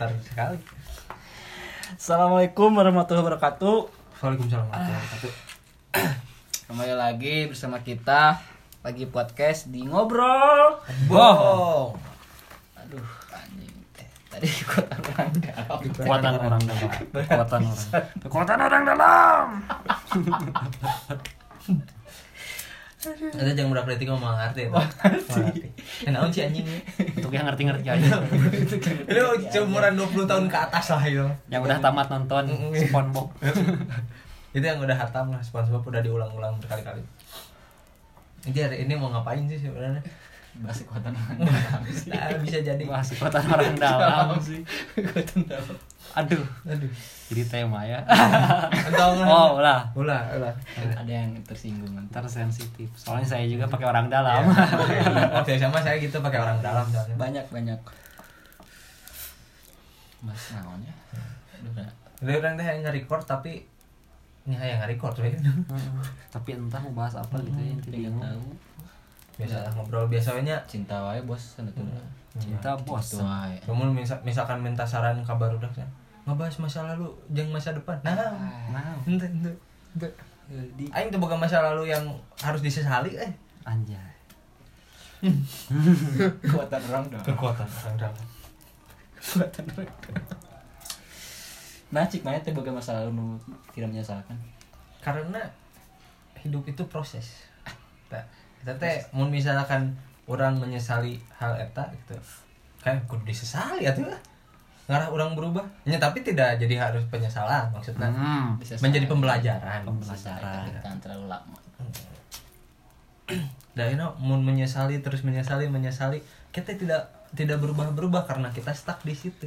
besar sekali. Assalamualaikum warahmatullahi wabarakatuh. Waalaikumsalam warahmatullahi wabarakatuh. Kembali lagi bersama kita lagi podcast di ngobrol. Bohong. Aduh, anjing. Tadi kekuatan orang dalam. kekuatan orang dalam kekuatan orang kekuatan orang dalam Ada jangan berapa detik ngomong ngerti ya. Ngerti. Kenapa sih anjing ini? untuk yang ngerti-ngerti aja Lu seumuran 20 tahun ke atas lah itu. yang udah tamat nonton SpongeBob Itu yang udah hatam lah SpongeBob udah diulang-ulang berkali-kali. Jadi hari ini mau ngapain sih sebenarnya? Bahas kekuatan orang dalam sih. Nah, bisa jadi. Wah, kekuatan orang dalam sih. Kekuatan dalam. Aduh Aduh. jadi tema ya oh lah Ulah, ulah. Ada yang tersinggung tersensitif soalnya saya juga pakai orang dalam Waktu sama saya gitu pakai orang dalam soalnya. Banyak banyak. Mas naonnya? Aduh, udah. Orang teh yang nge-record tapi ini yang. Hmm, tapi entah mau bahas apa gitu ya intinya Pengen tahu. Biasa lah ngobrol biasanya Cinta wae bos sana tuh. cinta bos. Cinta wae. kamu misal, misalkan minta saran kabar udah kan? Ngebahas masa lalu jangan masa depan. Nah nah. ente ente ente aing tuh boga masa lalu yang harus disesali eh. Anjay. Kekuatan orang dalam. kekuatan orang dalam Kekuatan orang. Nah, cik mana teh boga masa lalu tidak menyesalkan. karena hidup itu proses. Tah, kita teh mau misalkan orang menyesali hal eta gitu kan kudu disesali atuh lah ngarah orang berubah ya, tapi tidak jadi harus penyesalan maksudnya hmm. Bisa menjadi pembelajaran pembelajaran Jangan terlalu lama. dan ini mau menyesali terus menyesali menyesali kita tidak tidak berubah berubah karena kita stuck di situ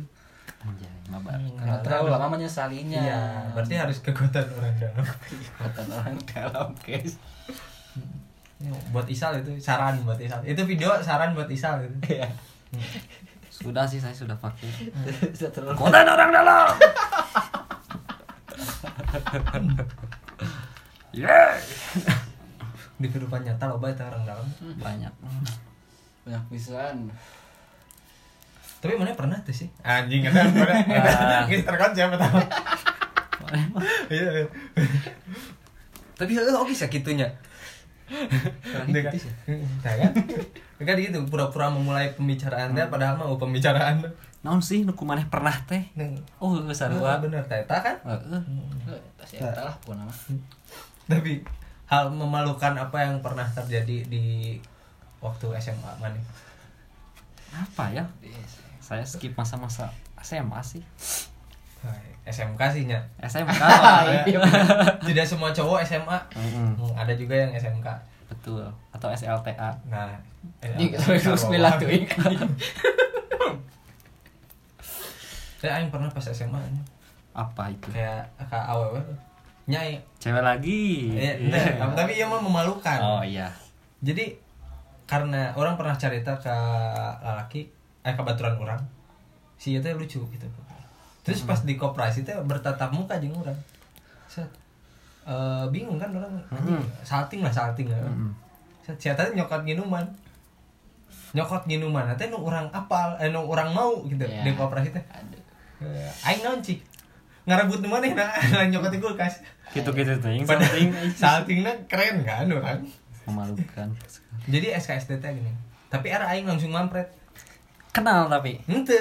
anjay mabar Karena terlalu lama menyesalinya. iya berarti harus kekuatan orang dalam kekuatan orang dalam, guys. Ini buat Isal itu saran buat Isal. Itu video saran buat Isal itu Iya. sudah sih saya sudah pakai. Kekuatan orang dalam! Yeah di kehidupan nyata loba itu orang dalam. Banyak. Banyak pisan. tapi mana pernah tuh sih? Anjing kan pernah kita terkonsep pertama iya. Tapi eh oke sih Iya kan? Nah, kan? Kan gitu pura-pura memulai pembicaraan teh padahal mau pembicaraan. naon sih nu kumaneh pernah teh oh sarua bener teh eta kan? Heeh. Ya lah pokoknya mah. Tapi hal memalukan apa yang pernah terjadi di waktu SMA mana? apa ya saya skip masa-masa SMA sih SMK sih nya. SMK Iya, Tidak semua cowok SMA. Mm-mm, Hmm, Ada juga yang SMK. betul. Atau SLTA Nah, milah tuh. Saya aing pernah pas SMA apa itu? Kayak kayak aww nyai. Cewek lagi. Ya, Iya. nah, tapi iya mah memalukan. Oh iya. Jadi karena orang pernah cerita ke lalaki eh kebaturan orang si itu lucu gitu terus pas di koperasi teh bertatap muka jeung orang Set. Eh, bingung kan orang. Anjing, salting lah salting lah Mm-mm. Set, si eta teh nyokot minuman nyokot minuman teh nu orang apal eh nu orang mau gitu Iya. di koperasi teh. Aduh. Eh, aing naon cik ngarebut nu maneh nah nyokot di kulkas. Gitu-gitu tuh yang pada penting saltingnya keren kan orang memalukan. Jadi SKSD teh gini. Tapi era aing langsung mampret kenal tapi. Ente.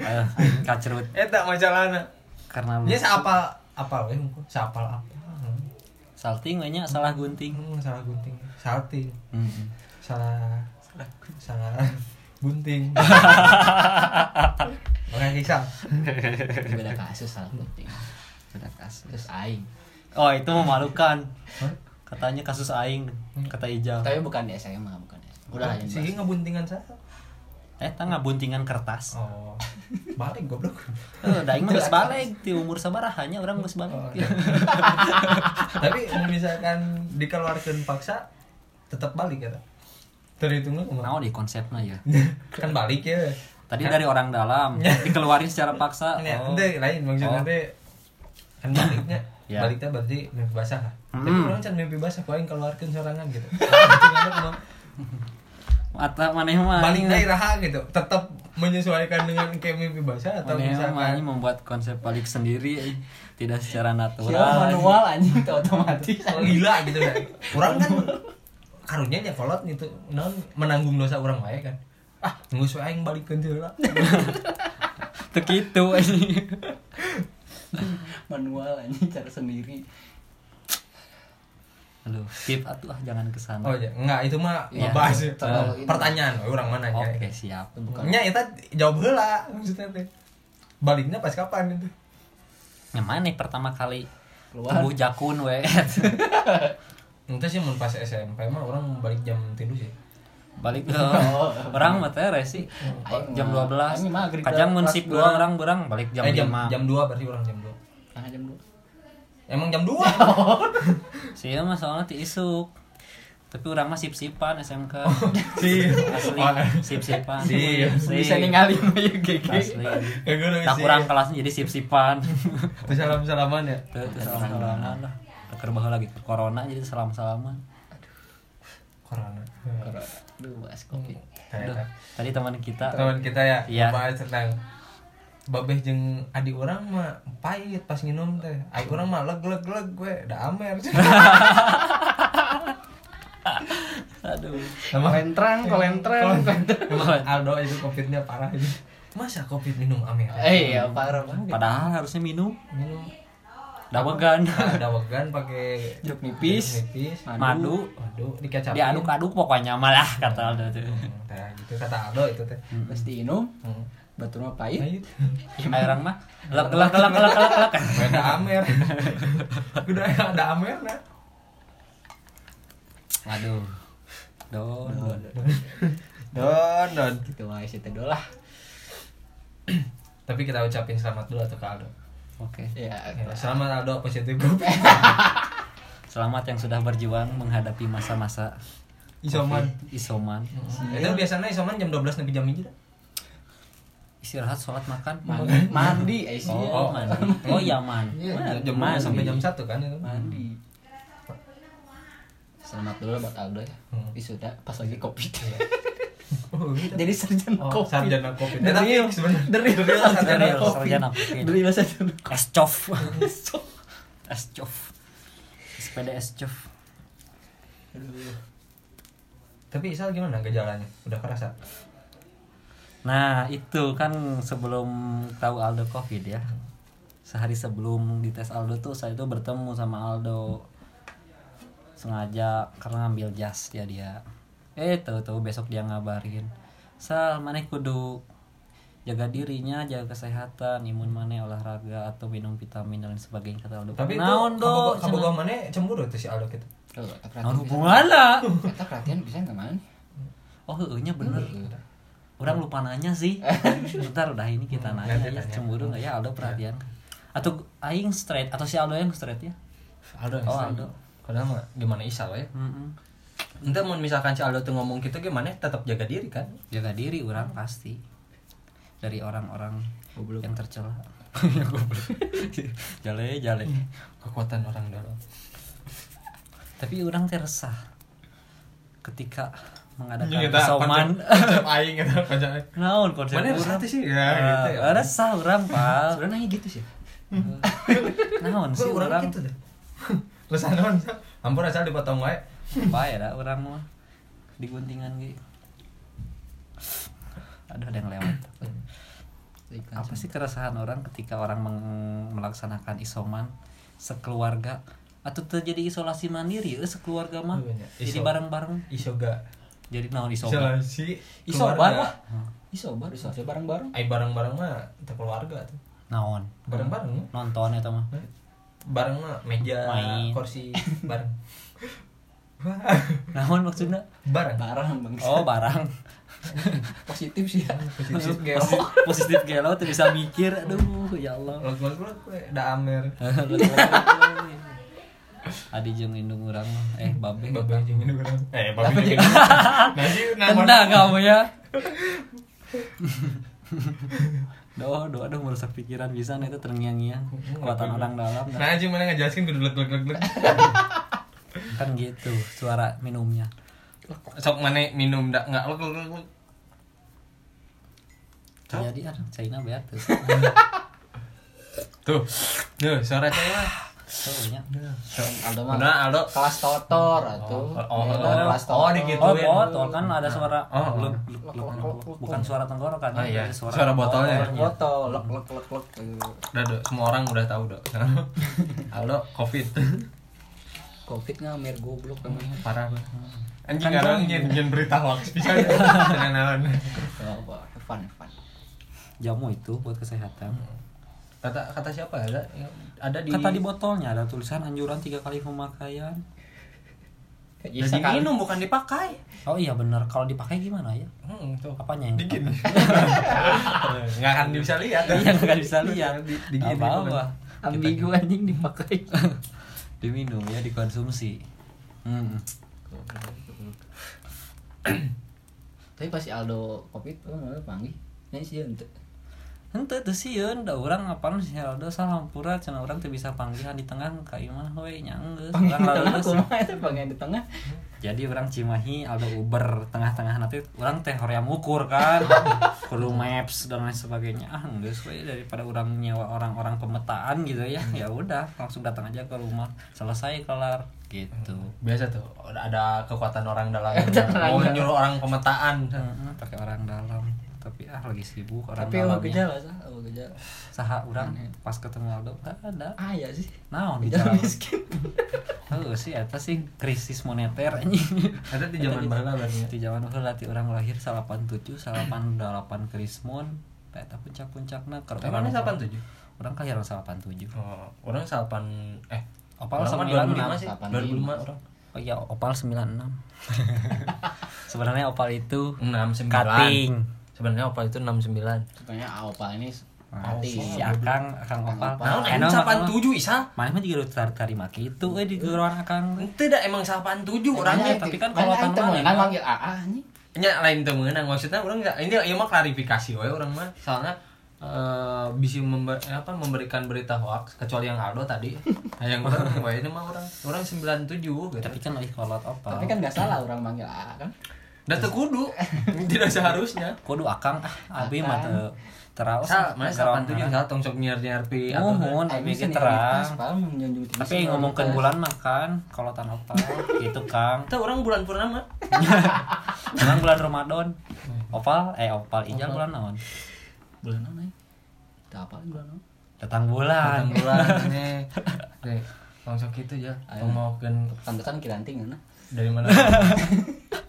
Ayo, kacrut. Eta masalahna karena lu nya saapal apal we saapal apa. Salting we nya salah gunting. Hmm, salah gunting. Salting. Mm-mm. salah salah bunting Makanya kisah Beda kasus salah penting. beda kasus. Terus aing. oh itu memalukan. Katanya kasus aing kata Ijal. Tapi bukan di SMA, bukan di SMA. Udah aja. sih ngebuntingan saya eh tangga buntingan kertas. Oh. Balik goblok. Eh, da aing mah balik. Ti umur sabaraha hanya orang geus balik. Oh, iya. tapi misalkan dikeluarkan paksa tetap balik ya terhitungnya kumaha? naon di konsepnya ya kan balik ya. Tadi dari orang dalam dikeluarin secara paksa. Ini oh. ente lain maksudnya Oh. teh kan baliknya. Ya. baliknya berarti mimpi basah. Lah tapi orang can mimpi basah paling keluarkan sorangan gitu Mata maneh mah balik daerah gitu tetap menyesuaikan dengan mimpi basah atau Maneh misalkan membuat konsep balik sendiri eh. tidak secara Siapa natural. manual anjing itu otomatis. Oh, gila gitu kan orang kan karunya nya kolot gitu non menanggung dosa orang wae kan ah nggak usah aing balik ke lah kitu anjing. manual anjing cara sendiri. Aduh, skip atuh ah jangan ke sana. oh ya enggak itu mah Ya, ngebahas ini. pertanyaan we, orang mana Oke, siap. nya itu jawab heula maksudnya teh baliknya pas kapan itu Yang mana pertama kali Keluar. tumbuh jakun we. Itu sih mun pas SMP mah orang balik jam tidur sih. balik ke orang mah teh resi Aing jam mah- 12 aing mah maghrib kajang mun sip dua. doang orang berang balik jam eh, jam 5 jam 2 berarti orang jam 2. Tengah jam 2. Emang jam 2. sih mah soalnya ti isuk tapi orang mah sip-sipan SMK Si. asli Wah. sip-sipan Si. Asli. Bisa ningali mah ya GG. asli Ya tak kurang kelasnya jadi sip-sipan salam-salaman ya. Tuh, salam-salaman lah Teker lagi ke corona jadi salam-salaman Corona. Aduh, bahas kopi. Aduh, Kayak tadi teman kita teman kita ya Iya. membahas tentang babeh jeung adik orang mah pahit pas nginum teh. Adik orang mah leg leg leg gue da amer. aduh Emang Kolentrang, kolentrang. Emang Aldo itu covidnya parah ini. Masa covid minum amer? Eh, ya parah banget. padahal harusnya minum Minum dawegan ada wegan pakai Jeruk nipis. nipis madu Waduh, dikecapin. diaduk-aduk pokoknya malah kata Aldo tuh Hmm, gitu kata Aldo itu teh. Pas diinum, Hmm. Batur mah pahit. Orang mah lek lek lek lek lek lek Ada Amer. Udah ada Amer nah. aduh don don Don, don. Gitu wae sih teh lah. Tapi kita ucapin selamat dulu atau ke Aldo. oke Ya, Ya, selamat Aldo positif group. selamat yang sudah berjuang menghadapi masa-masa Isoman. Isoman Itu biasanya isoman jam 12 nepi jam dah. Istirahat sholat makan mandi, mandi eh sih. oh mandi oh ya man Iya, jam Mandi. 12 sampai jam 1 kan itu. Mandi. Selamat dulu buat Aldo ya. Hmm. Wisuda pas lagi covid. Oh, gitu. Jadi sarjana Oh, covid. sarjana covid. The real the real sarjana covid. sarjana covid. Escof escof sepeda escof Tapi Isal gimana gejalanya? Udah kerasa? Nah itu kan sebelum tahu Aldo covid ya. Sehari sebelum dites Aldo tuh saya tuh bertemu sama Aldo. Sengaja karena ngambil jas dia dia. Eh tahu-tahu besok dia ngabarin Sal mana kudu jaga dirinya jaga kesehatan imun mana olahraga atau minum vitamin dan lain sebagainya kata Aldo. Tapi itu naon do kabogoh kabogoh mana cemburu tuh si Aldo gitu. Naon hubungan lah? Kita perhatian bisa nggak man? oh heueunya bener orang lupa nanya sih bentar udah ini kita Hmm, nanya nanti ya tanya. cemburu nggak ya Aldo perhatian atau aing straight atau si Aldo yang straight ya Aldo yang oh straight. Aldo mah gimana Isal ya? Mm-mm. Entah mau misalkan si Aldo tuh ngomong gitu gimana tetap jaga diri kan? jaga diri orang pasti dari orang-orang yang tercela jale jale Kekuatan orang dalam. tapi orang teresah ketika mengadakan konsep- konsep aing gitu konsep aing. naon konsep Mana sih? Ya, gitu ya. Ah, resah urang pal Sebenarnya gitu sih. naon sih urang gitu deh. Resah naon? Ampun asal dipotong wae. Bae dah urang mah diguntingan ge. Aduh ada yang lewat. Apa sih keresahan orang ketika orang melaksanakan isoman sekeluarga atau terjadi isolasi mandiri eh sekeluarga mah Oh, iya. jadi Iso- bareng-bareng Isoga. jadi naon isoman Isolasi Isobar lah. Isobar, isobar bareng-bareng. Ai bareng-bareng mah keluarga tuh. naon Bareng-bareng nonton eta mah Bareng mah meja, Main. kursi bareng. naon maksudnya bareng. Bareng bang. oh barang Positif sih ya. Positif gelo. positif gelo tuh bisa mikir aduh ya Allah Log-log gue da amer. Adi jeung indung urang mah eh babe Babe jeung ini urang. Eh, babe Babe jeung. Nasi nama. Kamu ya Doh, doh, aduh merusak pikiran bisa itu terngiang-ngiang kekuatan orang dalam Nah, anjing mana ngejelasin lek lek lek. kan gitu suara minumnya Sok mana minum dak enggak lek lek lek, jadi kan China beat tuh Tuh. Suara cewek. Aldo mah Benar, Aldo. kelas totor atau Oh, oh, kelas oh, totor. digituin. oh botol kan ada suara Oh, oh. gluk. bukan suara tenggorokan Oh, iya. jadi Suara botolnya. botol. lek lek lek lek Udah, semua orang udah tahu, Dok. Aldo Covid. covid nggak mer goblok emangnya Parah banget. Anjing orang nyen berita hoax bisa. Naon. apa fun fun jamu itu buat kesehatan Kata kata siapa ada ada di kata di botolnya ada tulisan anjuran tiga kali pemakaian Ya, Jadi minum bukan dipakai. oh iya benar kalau dipakai gimana ya Hmm, tuh. apanya yang Dikit. dipakai? Nggak akan bisa lihat. iya nggak bisa lihat Di- di- apa apa ambigu anjing dipakai diminum ya dikonsumsi hmm. tapi pasti Aldo covid oh mau panggil ini sih ente Ente tuh sih ya, udah orang apa sih Aldo salampura cina orang tuh bisa panggilan di tengah kayak mah we nyanggeus panggil orang di tengah lalu kumaha itu panggil di tengah? Jadi orang Cimahi Aldo Uber tengah-tengah nanti orang teh hoream ukur kan. Kudu maps dan lain sebagainya. Ah geus we daripada orang nyewa orang-orang pemetaan gitu ya. Ya udah langsung datang aja ke rumah. Selesai kelar. Gitu. Biasa tuh ada, ada kekuatan orang dalam dalam. nyuruh orang pemetaan. Heeh, pakai orang dalam tapi ah lagi sibuk orang tapi mau dalamnya gejala sah mau gejala saha orang pas ketemu Aldo gak ada ah ya sih naon gejala bicara miskin Oh sih, eta sih krisis moneter anjing. Ada di zaman baheula berarti. Di zaman baheula ti orang lahir 87, 88 Krismon. Eta puncak-puncakna keur Emangnya 87? Orang kelahiran 87. Oh, orang salapan eh Opal orang mah 96 2005 sih. 2005 orang. Oh iya, Opal 96. Sebenarnya Opal itu 69. cutting. Sebenarnya opal itu 69. sebenarnya Alpa ini Nah, mati si Akang, Akang Opal. Naon Eh, emang naon, 87 Isa? Mana mah juga udah tarima gitu eh di geroan Akang. Tidak emang 87 orangnya. tapi kan kalau kan tangan kan mana? manggil AA nih Nya lain teu meunang maksudnya orang enggak ini ieu mah klarifikasi we orang mah soalnya eh bisa member, apa memberikan berita hoax kecuali yang Aldo tadi. Nah, yang orang we ini mah orang orang 97 gitu. Tapi kan lagi kolot Opal. tapi kan nggak salah orang manggil AA kan Da teu kudu. Tidak seharusnya. kudu akang ah abi mah teu teraos Sal, mana 87 sal tong sok nyiar-nyiar pi atuh. Mohon abi ge terang. Tapi ngomongkeun bulan makan kalau tanah opal gitu Kang. Teu orang bulan purnama. Memang bulan Ramadan. Opal eh opal ijal bulan naon? bulan mana ya tak apa bulan mana Datang bulan. Datang bulan ini. Oke, tong sok kitu ya. Tong maukeun pantesan kiranting mana dari mana?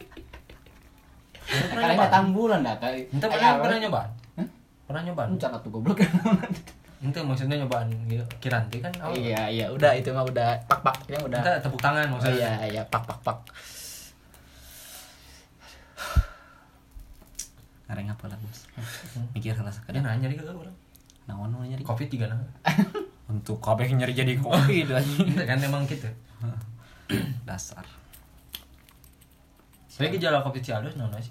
kalian datang bulan dah kali Ente pernah pernah nyobaan? Hah? Pernah nyobaan? Encan atuh goblok Ente maksudnya nyobaan gitu. Kiranti kan awal. iya iya udah itu mah udah pak pak yang udah Ente tepuk tangan oh, maksudnya. iya iya pak pak pak Ngareng apa lah bos? Mikir salah Dia sekali. nanya di kagak orang. Naon nu nyari? Covid juga nah. Untuk kabeh nyari jadi covid anjing. Ente kan emang gitu. Dasar. Saya gejala Covid si Aldo naon sih?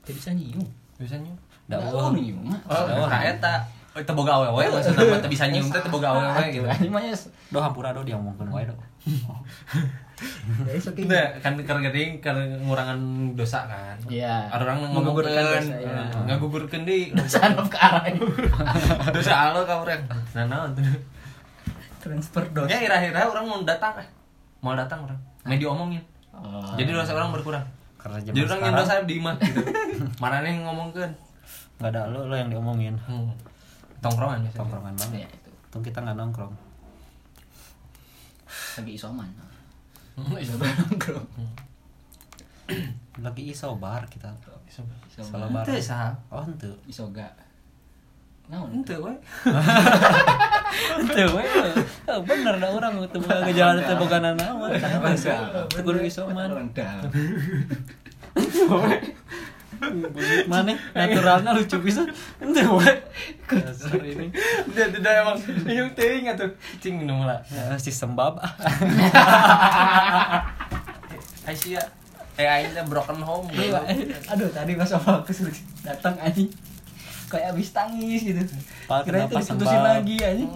tidak bisa nyium Biasanya. Da oh eueuh. nyium Oh, Daun. ka eta. Oh, teu boga awewe maksudna mah teu bisa nyium teh teu boga awewe gitu. ini mah ya Do hampura do dia ngomongkeun wae do. dari saking Nah, kan keur geuning keur ngurangan dosa kan. Iya. Ada orang dosa, iya. ngagugurkeun deui. sanop ke arah ini. Dosa Aldo ka urang. Nah, naon tuh? transfer dos Ya ira-ira orang mau datang eh. Mau datang orang. Mau diomongin. Oh. Jadi dosa orang berkurang. Karena zaman Jadi orang yang dosa di imah gitu. Mana nih ngomongkeun? nggak ada lo lo yang diomongin. Hmm. Tongkrongan ya. Tongkrongan banget. ya itu Tung kita nggak nongkrong. lagi isoman Hmm, isoman nongkrong Lagi isobar kita. isoman Selebar. Ente sah. Oh ente. isoga Ente we. Ente we. Oh, bener dah orang boga gejala teu boga nanaon. Teu kudu isoman. Mana naturalnya lucu bisa. Ente we. Dasar ini. Dia tidak emang yang teuing atuh. Cing minum lah. Ya, sistem bab. Aisyah. Eh teh broken home. Aduh tadi pas awal ke datang anjing kayak habis tangis gitu Pak, kira itu diputusin lagi aja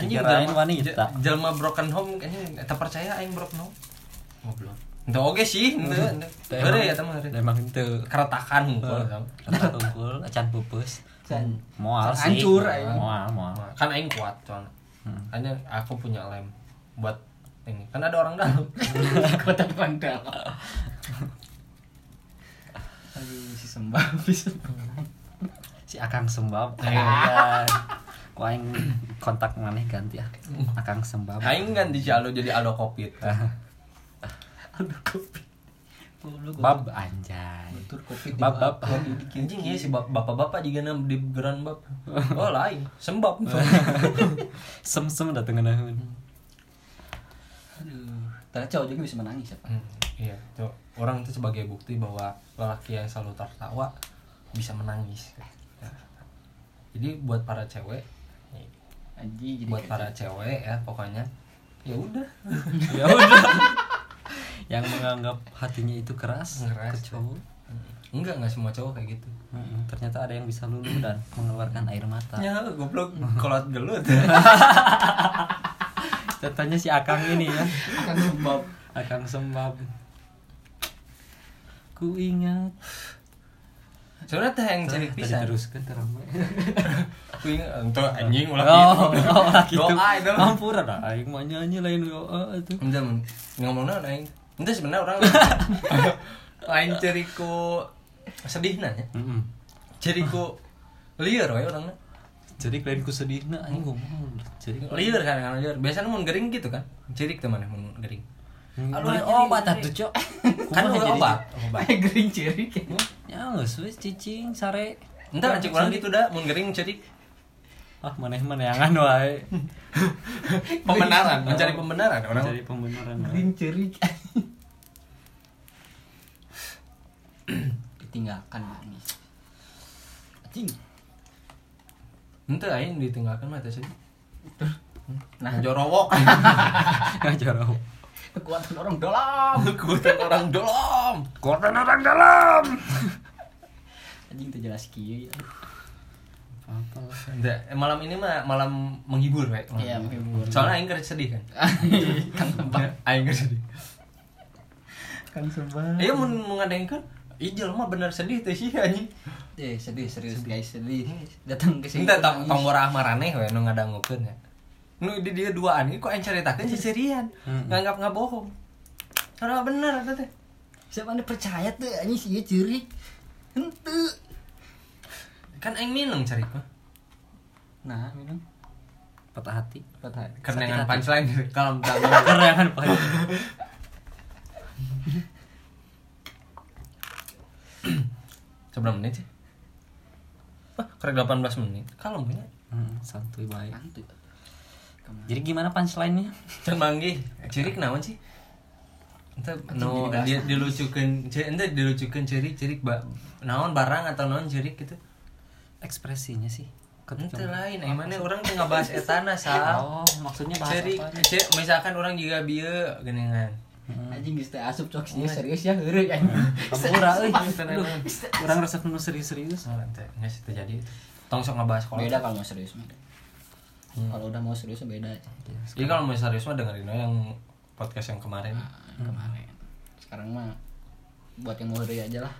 Anjing jelma- wanita. Jelma broken home anjing tak percaya aing broken home. Goblok. Ente oge sih, ente. ente. Heureuy ya teman heureuy. Emang itu Keretakan hungkul. kata kumpul acan pupus moal sih hancur, aing. moal moal Kan aing kuat soalnya. Hmm. Hanya aku punya lem buat ini. Kan ada orang dalam. kota pandang aduh si sembah bisa si akang sembab ya ku aing kontak maneh ganti ah akang sembab Aing ganti si Aldo jadi Aldo Covid. aduh kopi bab anjay Betul kopi Bab, bab. Anjing ya si bap- bapak-bapak juga nam di geran bab. Oh lain, sembab. sem sem dateng ngeunahun Aduh, ternyata cowok juga bisa menangis ya pak. Hmm, iya, itu orang itu sebagai bukti bahwa lelaki yang selalu tertawa bisa menangis. Jadi buat para cewek, Anjing jadi buat para cewek ya pokoknya. Ya udah. Ya udah. Yang menganggap hatinya itu keras, Keras. ke cowok. Enggak enggak semua cowok kayak gitu. Mm, ternyata ada yang bisa luluh dan mengeluarkan air mata. Ya goblok. Kolot gelut. Contohnya si akang ini ya. Akan sembab. akang sembab ku ingat Sebenarnya teh yang cerik Tadi pisan. teruskan terame Aku ingat untuk anjing ulah oh, gitu. oh lah gitu Doa itu. ampura dah aing mah nyanyi lain doa itu Entar ngomongnya aing. Entar sebenarnya orang lain ceriku sedih nanya. Ceriku liar we orangnya. jadi kalian ku sedih nah aing ngomong jadi liar kan kan liar biasanya mau gering gitu kan cirik teman mau gering Aduh, obat atuh cok. Kan Kumaha udah jadi- obat? obat. Gering cirik. ya geus wis cicing sare. Entar cek orang gitu dah mau gering cirik ah maneh meneangan wae. Pembenaran mencari pembenaran orang Mencari pembenaran. Gering cirik. Ditinggalkan nangis. Anjing. ente aing ditinggalkan mata sedih Nah, jorowok. Ngajaro. Kekuatan orang dalam. kekuatan orang dalam Kekuatan orang dalam. Anjing tuh jelas kieu. Aduh. Apa? Eh, malam ini mah malam menghibur we Iya, menghibur. soalnya aing kerja sedih kan Kang sembah. aing kerja sedih Kang sembah. iya mau mengadengkan Ijel mah bener sedih teh sih anjing Eh, sedih serius guys, sedih. Datang ke sini. Ente tong maraneh we nu ngadangukeun ya. Nu di dia duaan ini kok yang ceritakeun cecerian. Hmm. Nganggap nggak bohong. Karena bener eta teh. Siapa anda percaya tuh anjing sih cirik. Henteu. Kan aing mineng cari mah. Nah, minum. Patah hati. Patah. Kerenangan hati. punchline kalau tahu. Kerengan Pak. Seberapa menit sih? Wah, kerek 18 menit. Kalau punya Hmm, santuy baik. Santuy. Ke mana? Jadi gimana punchline-nya? Can manggih. Cirik naon sih? Ente no jadi dia dilucukeun ente dilucukeun cirik-cirik ba, naon barang atau naon cirik gitu. Ekspresinya sih. Ente lain, emangnya orang tuh ngebahas etana sal. Oh, maksudnya bahasa Ceri, apa? cek misalkan orang juga bieu geningan. Anjing geus teh asup cok sih serius ya heureuy anjing. Kampura euy. Tenang. Aduh, Orang resep nu serius-serius. Oh, ente nggak sih terjadi. Tong sok ngebahas kalau. Beda kalau mau serius mah. Hmm. Kalau udah mau serius beda. Jadi kalau mau serius mah dengerin yang podcast yang kemarin. Kemarin. Sekarang mah buat yang heureuy aja lah.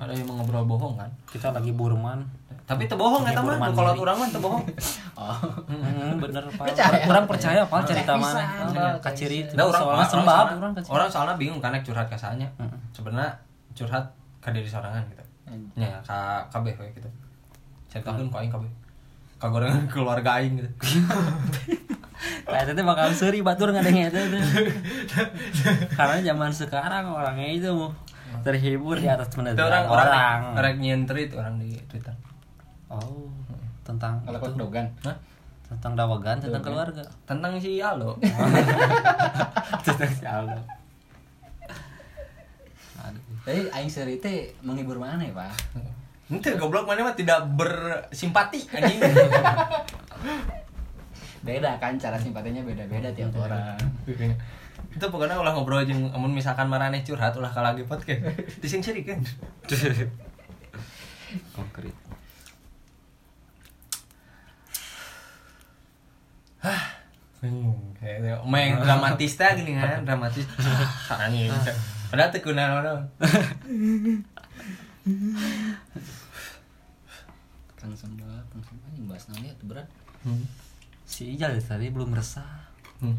Ada yang mau ngobrol bohong kan? Kita lagi burman. Tapi teu bohong eta mah, Burman kalau urang mah teu bohong. Oh. Hmm, bener Pak. Kurang percaya Pak cerita mana? Kaciri. Nah, orang soalnya orang sembab orang orang soalnya bingung karena curhat ke saya. Mm-mm. Sebenarnya curhat ke diri sorangan gitu. Anjing. Nya ka kabeh we gitu. Ceritakeun ku Kagorengan keluarga aing gitu. Nah, itu bakal seri batur ngadengnya itu. tuh. Karena zaman sekarang orangnya itu mau terhibur di atas Itu penderitaan orang orang orang. orang nyentrit orang di Twitter. Oh, tentang Kalau itu. kau dogan. Hah? tentang dawagan, tentang keluarga. Tentang si Aldo. tentang si Aldo. Aduh. Tapi aing seri teh menghibur mana ya, Pak? Ente goblok mana mah tidak bersimpati anjing. beda kan cara simpatinya beda-beda tiap beda. orang. itu pokoknya ulah ngobrol aja amun misalkan marane curhat ulah kalagi podcast dising ciri kan konkret hah Main dramatis teh gini kan, dramatis. Padahal tekunan orang orang. Kang Samba, Kang Samba yang bahas namanya tuh berat. Hmm. Si Ijal tadi belum resah. Hmm.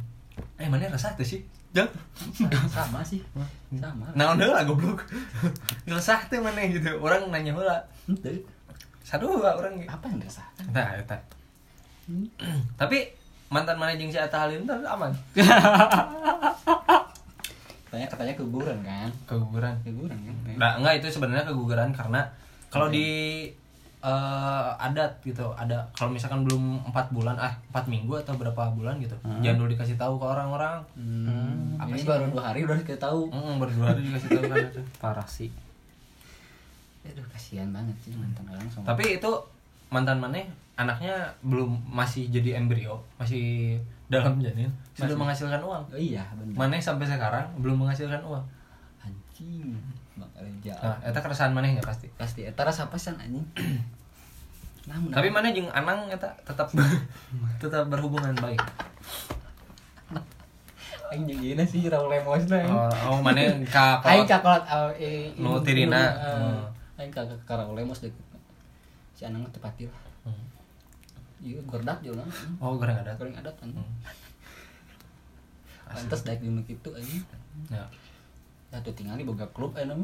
Eh mana resah tuh sih? Jal. Sama sih. Sama. Nah, udah lah goblok. Resah tuh mana gitu. Orang nanya. Henteu. Satu lah orang gitu. Apa yang resah? Nah, eta. Tapi mantan mana jeung si Atta Halilintar aman. Katanya katanya keguguran kan? Keguguran. Keguguran kan? Nah, enggak itu sebenarnya keguguran karena kalau di eh, adat gitu ada kalau misalkan belum empat bulan ah empat minggu atau berapa bulan gitu jangan dulu dikasih tahu ke orang-orang Hmm, Apa ini sih? baru dua hari udah kita tahu. hmm, berdua hari dikasih tahu kan itu. Parah sih. Aduh kasihan banget sih mantan orang sama. tapi itu mantan mana anaknya belum masih jadi embrio masih dalam janin sudah Masih. menghasilkan uang oh iya benar. mana sampai sekarang belum menghasilkan uang Anjing. Reja. nah itu keresahan manehnya pasti Pasti eta rasa pesan anjing. Namun tapi mana jeung anang eta tetap tetap berhubungan baik aing jeung gini sih Raul Lemos na. oh, oh mana ka Aing ka kolot uh, eh, Nu Tirina. eh, Hmm. Aing ka ka Raul Lemos deh. Si Anang teh pati lah. Hmm. Iya, jeung urang. oh goreng ada Goreng adat kan. Hmm. Pantes daek dinu kitu anjing. ya Ya tuh tinggal boga klub aya nama.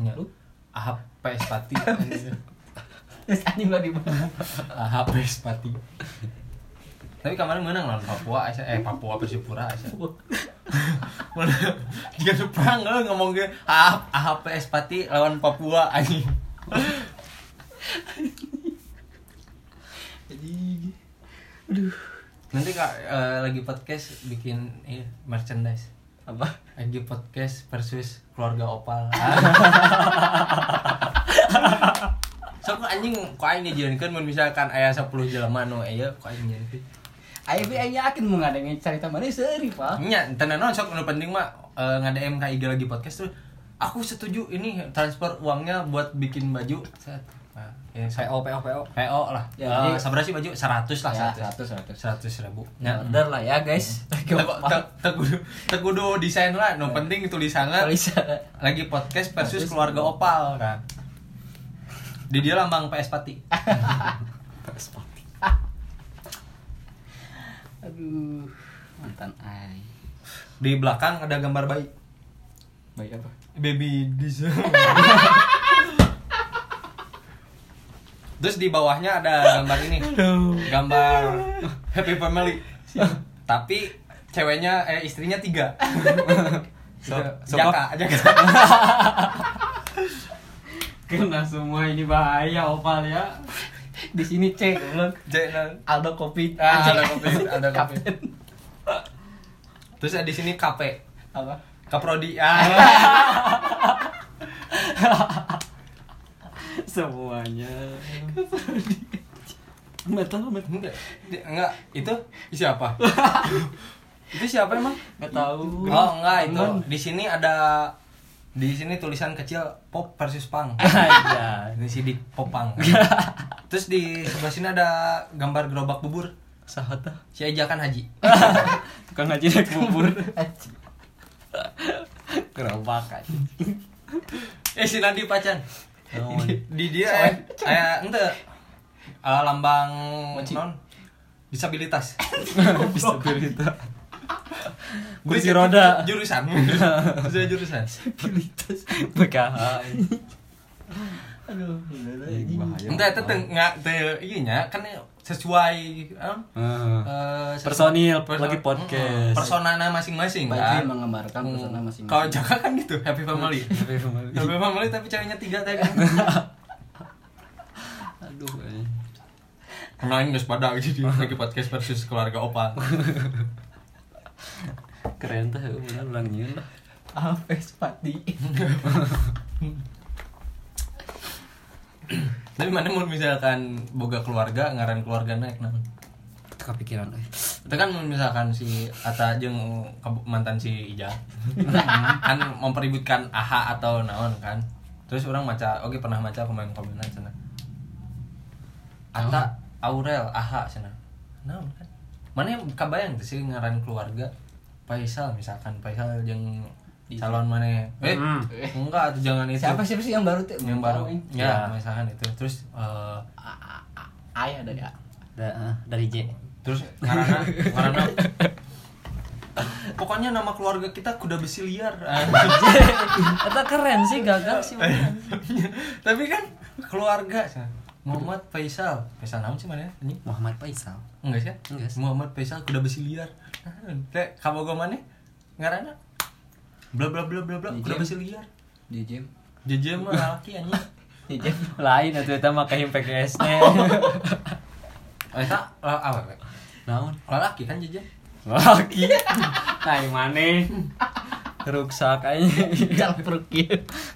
ya Klub. ahap PS Pati Terus anjing lah di bawah. ahap PS Pati tapi kemarin menang lawan Papua Aisyah eh Papua Persipura Aisyah mana jika perang lo ngomong ke ahap ahap PS Pati lawan Papua anjing Jadi nanti kak eh, lagi podcast bikin iya, merchandise apa? lagi podcast versus keluarga opal so kok anjing kok aing dijadikan mun misalkan aya 10 jelema nu aya kok aing jadi Aing be aing yakin mau ngadengin cerita mana seuri, Pak. nya tenan naon sok nu penting mah eh, ngadem ka IG lagi podcast tuh aku setuju ini transfer uangnya buat bikin baju Set. Nah, ya, saya PO PO PO. PO lah. Ya, ya, jadi- seberapa sih baju? 100 lah Ya, 100 100 100. 100 ribu. Ya, ya order lah ya, guys. tegudu tegudu desain lah. No penting tulisannya Tulisan. lagi podcast versus keluarga opal kan? Di dia lambang PS Pati Aduh, mantan aing. di belakang ada gambar bayi. Baik apa? baby Diza terus di bawahnya ada gambar ini. Gambar happy family. Tapi ceweknya eh istrinya tiga. So, So- jaka jaka Karena semua ini bahaya opal ya. Di sini cek goblok. Jaka Aldo kopi. Ah, ada kopi, ada kopi. Terus di sini KP Apa? Kaprodi ah Semuanya. Metal. enggak di- enggak itu siapa itu siapa emang Enggak tahu. oh enggak itu di sini ada di sini tulisan kecil pop versus pang Aja. ini sih di popang terus di sebelah sini ada gambar gerobak bubur Sahota. si ajakan haji Tukang ngaji naik bubur. Gerobak aja. eh si Nadi pacan di, di dia eh, eh ente eh, lambang Mochi. non disabilitas Disabilitas. Kursi roda. jurusan Sudah jurusan Disabilitas. BKH. Aduh, bahaya. Entah itu teu iya nya kan sesuai em, eh, sesuai- Personil, perso- lagi podcast. Mm, personana masing-masing kan. menggambarkan Hmm. persona masing-masing. Kalau Jaka kan gitu, happy family. happy family tapi ceweknya tiga tadi. Aduh. Kenalin guys pada jadi lagi podcast versus keluarga opa. Keren tuh, udah ulang nyeun lah. Apa sepati? Tapi mana mau misalkan boga keluarga ngaran keluarga naik naon. Kepikiran euy. Itu kan misalkan si Ata jeung ke- mantan si Ija kan mempeributkan AHA atau naon kan. Terus orang maca, oke pernah maca komen-komenan sana. Ata Aurel AHA sana. Naon kan? mana yang kabayang tuh sih ngaran keluarga Faisal misalkan Faisal yang calon mana? Eh Hmm. enggak tuh jangan itu. Siapa siapa sih yang baru tuh? Yang baru. Ya, Ya. misalkan itu. Terus eh, A- A- A- ayah dari A. Da- ah, dari J. terus ngarana ngarana pokoknya nama keluarga kita kuda besi liar. Eta keren sih gagal sih tapi kan keluarga. Muhammad Faisal. Faisal naon sih mana? Anjing Muhammad Faisal. Enggak sih? Enggak sih. Muhammad Faisal kuda besi liar. Teh kamu gue mana? Ngarana bla bla bla bla bla. Dijem. besi liar? Gym. Jeje mah laki anjing. Gym lain atau eta mah kayak PKS nya tak apa naon? Laki kan jeje laki nah yang mana? Ruksak aja jalan pergi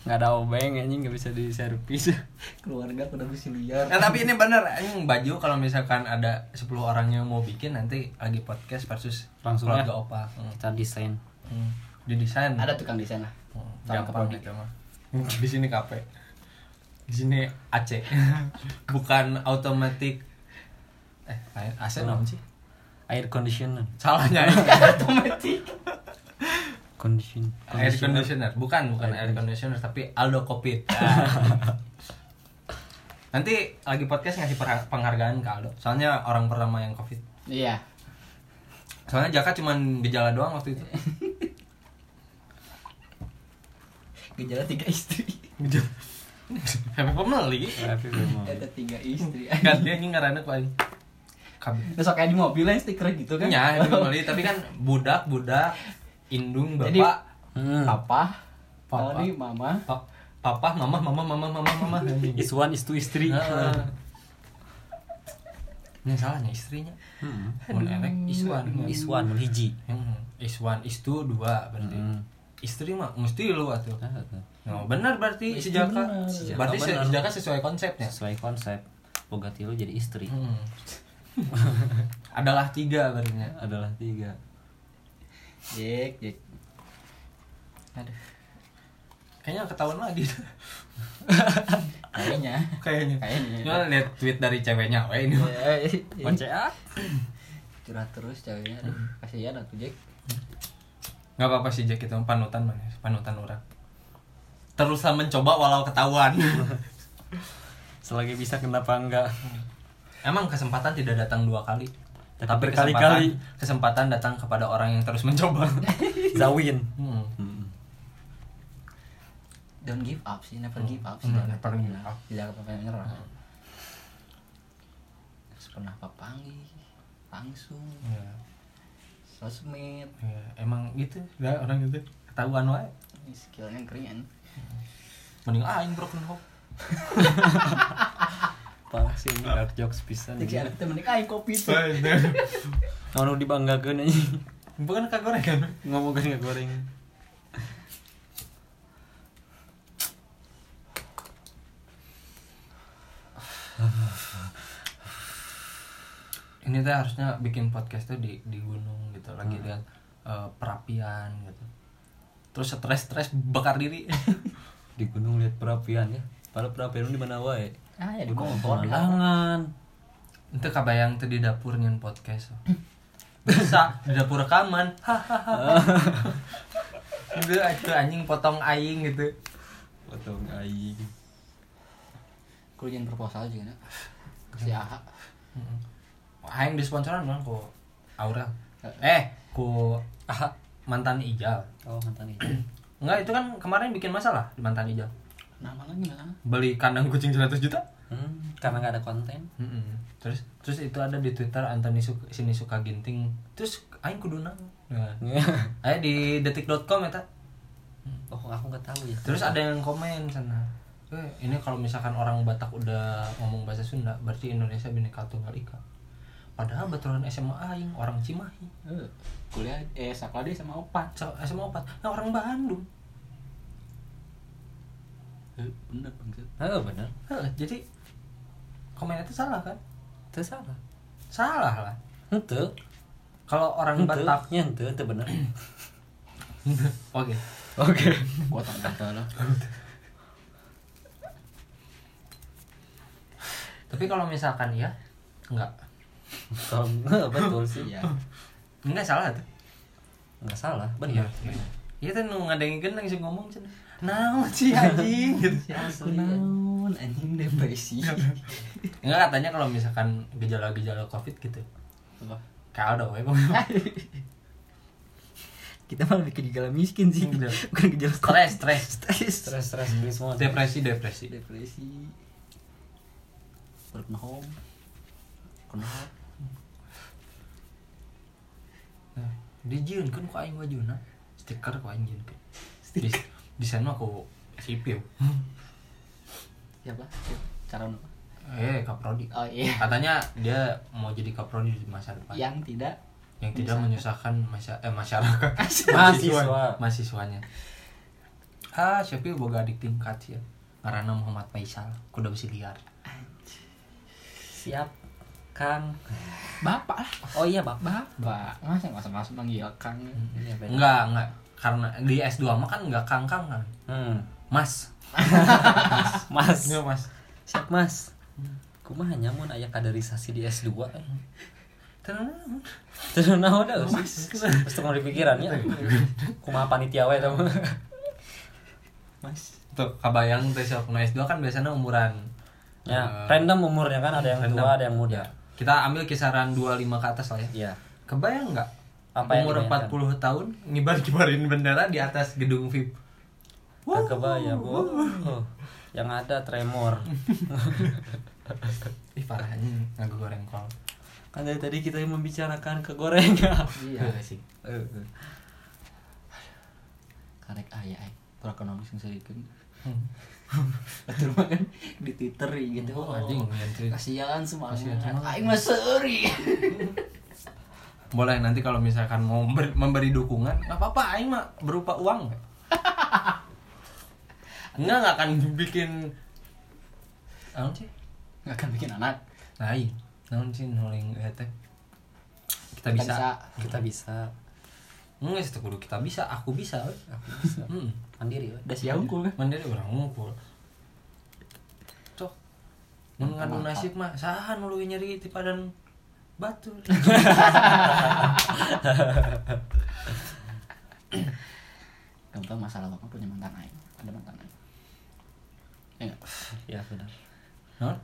nggak ada obeng anjing nggak bisa diservis. Keluarga udah bisa liar. Nah, tapi ini bener anjing. Baju kalau misalkan ada 10 orang yang mau bikin nanti lagi podcast versus Langsung keluarga ya? opa. Hmm. kita desain. Hmm. Didesain. ada tukang desain lah Tahun gampang gitu mah. Di sini KP. Di sini AC. Bukan automatic eh lain AC naon sih? air conditioner Salahnya otomatis condition air conditioner. Bukan, bukan air conditioner tapi Aldo Covid. Ah. Nanti lagi podcast ngasih penghargaan ke Aldo. Soalnya orang pertama yang Covid. iya Soalnya Jaka cuman gejala doang waktu itu. Gejala tiga istri Gejala. Happy pemeli. Happy memang. ada tiga istri Kan dia ini ngarana ku. Kabeh. besok kayak di mobil yang stiker gitu kan Ya, happy pemeli tapi kan budak, budak, indung, Jadi- bapak, Hmm. papa Papa. mama pa- papa, mama, mama, mama, mama, mama. is one is two istri. Ini salahnya istrinya. Hmm. Mun elek is one mun hiji Hmm, is one, is two, dua berarti. Hmm. Istri mah mesti lu atuh. Ah, tuh. Nah, benar berarti sejaka. benar. Berarti benar. sejaka sesuai konsepnya. sesuai konsep boga tilu jadi istri Hmm. Adalah tiga berarti. adalah tiga Jek Jek aduh Kayaknya ketahuan lagi. kayaknya Kayaknya. Kayaknya. Cuma lihat tweet dari ceweknya, weh ini. mah. OCA curhat terus ceweknya aduh kasihan atuh Jek Gak apa-apa sih Jack itu panutan mana, panutan orang. Teruslah mencoba walau ketahuan. selagi bisa kenapa enggak Emang kesempatan tidak datang dua kali. Tapi Tapi berkali-kali. kesempatan, kesempatan datang kepada orang yang terus mencoba. zawin Hmm. Hmm. don't give up sih never give up sih Hmm, jangan never give up. tidak pernah menyerah pernah papangi langsung Ya, sosmed ya, emang gitu, gak orang gitu. Ketahuan wae. skillnya keren Mending aing broken hope. parah sih ini dark jokes pisan si anak temen aing kopi tuh mau dibanggakan aja Bukan kagoreng kan? ngomongin nggak goreng Ini tuh harusnya bikin podcast tuh di di gunung gitu, lagi lihat eh, perapian gitu. Terus stres-stres bakar diri. di gunung lihat perapian ya padahal perapian di mana wae ah ya di gunung pemandangan Itu kabayang tuh di dapur nyen podcast. Bisa di dapur rekaman. Hahaha. Itu itu anjing potong aing gitu. potong aing kuliah proposal juga nak si aha Mm. Aing disponsoran dong ku Aura. Eh, ku ah, mantan Ijal. oh mantan itu Enggak, itu kan kemarin bikin masalah di mantan Ijal. nama lagi mana Beli kandang kucing 100 juta. hmm, karena nggak ada konten Mm-mm. Terus terus itu ada di Twitter Anthony Suka, sini suka ginting. Terus aing kudu nang. Nah. Ayo di detik.com eta. oh aku nggak tahu ya Terus ada yang komen sana. Eh, ini kalau misalkan orang Batak udah ngomong bahasa Sunda, berarti Indonesia Bhinneka Tunggal Ika. Padahal baturan SMA aing orang Cimahi. Eh, kuliah eh sekolah dia sama opat SMA 4. Nah, orang Bandung. Eh, bener bangsa oh bener Heh, jadi komen itu salah kan? itu salah Salah lah. itu Kalau orang itu Batak, ya itu itu bener oke. oke gua tak kata lah Tapi kalau misalkan ya, enggak. Kalau betul sih. Iya. enggak salah tuh Enggak salah, Iya. benar. Iya tuh nu ngadengin langsung ngomong cenah. Naon sih anjing gitu. Aku naon anjing depresi. Enggak katanya kalau misalkan gejala-gejala Covid gitu. Apa? Ada we Kita malah bikin gejala miskin sih. Iya. Bukan gejala Stres, stres. stres. Stres stres semua. Depresi, depresi. Depresi. Home. Kenal. Nah, dijieun kan ku aing wajuna. Stiker ku aing jieun. Di desain mah aku sipil. Siapa? Apa? Eh, kaprodi. Oh iya. Katanya dia mau jadi kaprodi di masa depan. Yang tidak yang tidak menyusahkan masya- eh, masyarakat Mahasiswa. mahasiswanya ah siapa boga adik tingkat ya karena Muhammad Faisal kuda besi liar Siap. Kang. bapak lah. Oh iya, Bang. Bapak. Masa masa masuk manggil Kang. Iya, enggak enggak karena di S2 mah kan enggak kangkang kan Hmm. mas Mas. enggak mas Siap, Mas. Kumaha nyamun aya kaderisasi di S2. tenang Terus naon dah Mas. Terus teu dipikiran ya. Kumaha panitia we tah. Mas. tuh kabayang teh sok nu S2 kan biasanya umuran Ya, eh, random umurnya kan ada yang random. tua, ada yang muda. Ya, kita ambil kisaran 25 ke atas lah ya Iya. kebayang nggak Apa yang umur dibayangkan? 40 tahun ngibar kibarin bendera di atas gedung VIP Gak kebayang, Bu. Oh, yang ada tremor. ih parahnya ngaku goreng kol kan dari tadi kita membicarakan kegorengan. Iya. sih Karek aya ai. Perekonomian sing Betul kan di Twitter gitu. Oh, anjing. Kasihan semangat. Aing mah seuri. boleh nanti kalau misalkan mau ber- memberi dukungan nggak apa-apa aing mah berupa uang nggak nggak nggak akan bikin naon sih Enggak akan bikin anak. lain naon sih nuling eh, teh kita Kita bisa bisa. Kita bisa nggak sih kudu kita bisa aku bisa we. aku bisa Hmm. mandiri we. Udah sia unggul kan. mandiri orang ngumpul cok mun ngadu nasib mah saha nu leuwih nyeri ti padan batu Kamu tahu masalah bapak punya mantan aing. Ada mantan aing. Ya nggak? ya benar naon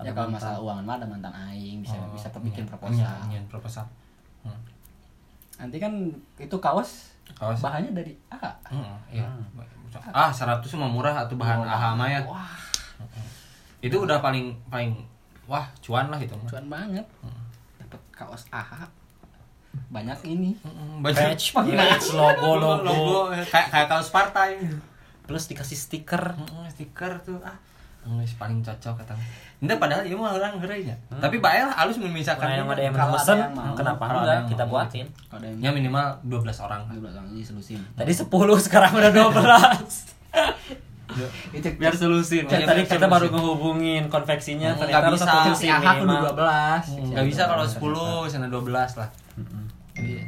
Ya kalau masalah uangan mah ada mantan aing bisa Oh, bisa iya. bikin Iya, proposal. iya, proposal Hmm. Nanti kan itu kaos Kaos. bahannya dari A. Heeh, iya. Hmm. Ah, 100 mah murah atau bahan Oh, mah ya. Wah, Itu udah paling paling wah, cuan lah itu mah. cuan banget. Dapat kaos AHA. Banyak ini. Heeh, Banyak patch patch logo logo logo kayak kayak kaos partai. plus dikasih stiker Heeh, stiker tuh ah. Nggak paling cocok kata. Ini padahal ieu mah orang geureunya. Tapi bae lah halus mun misalkan yang ada yang mau. kenapa Kalau ada enggak yang kita mau. buatin ada yang ya minimal 12 orang. di belakang ini selusin. tadi 10 sekarang udah 12 Itu biar selusin iya, tadi kita baru ngehubungin konveksinya Hmm, ternyata harus bisa. satu si selusin AHA kudu minimal 12. Enggak bisa kalau 10, sana 12 lah. Iya.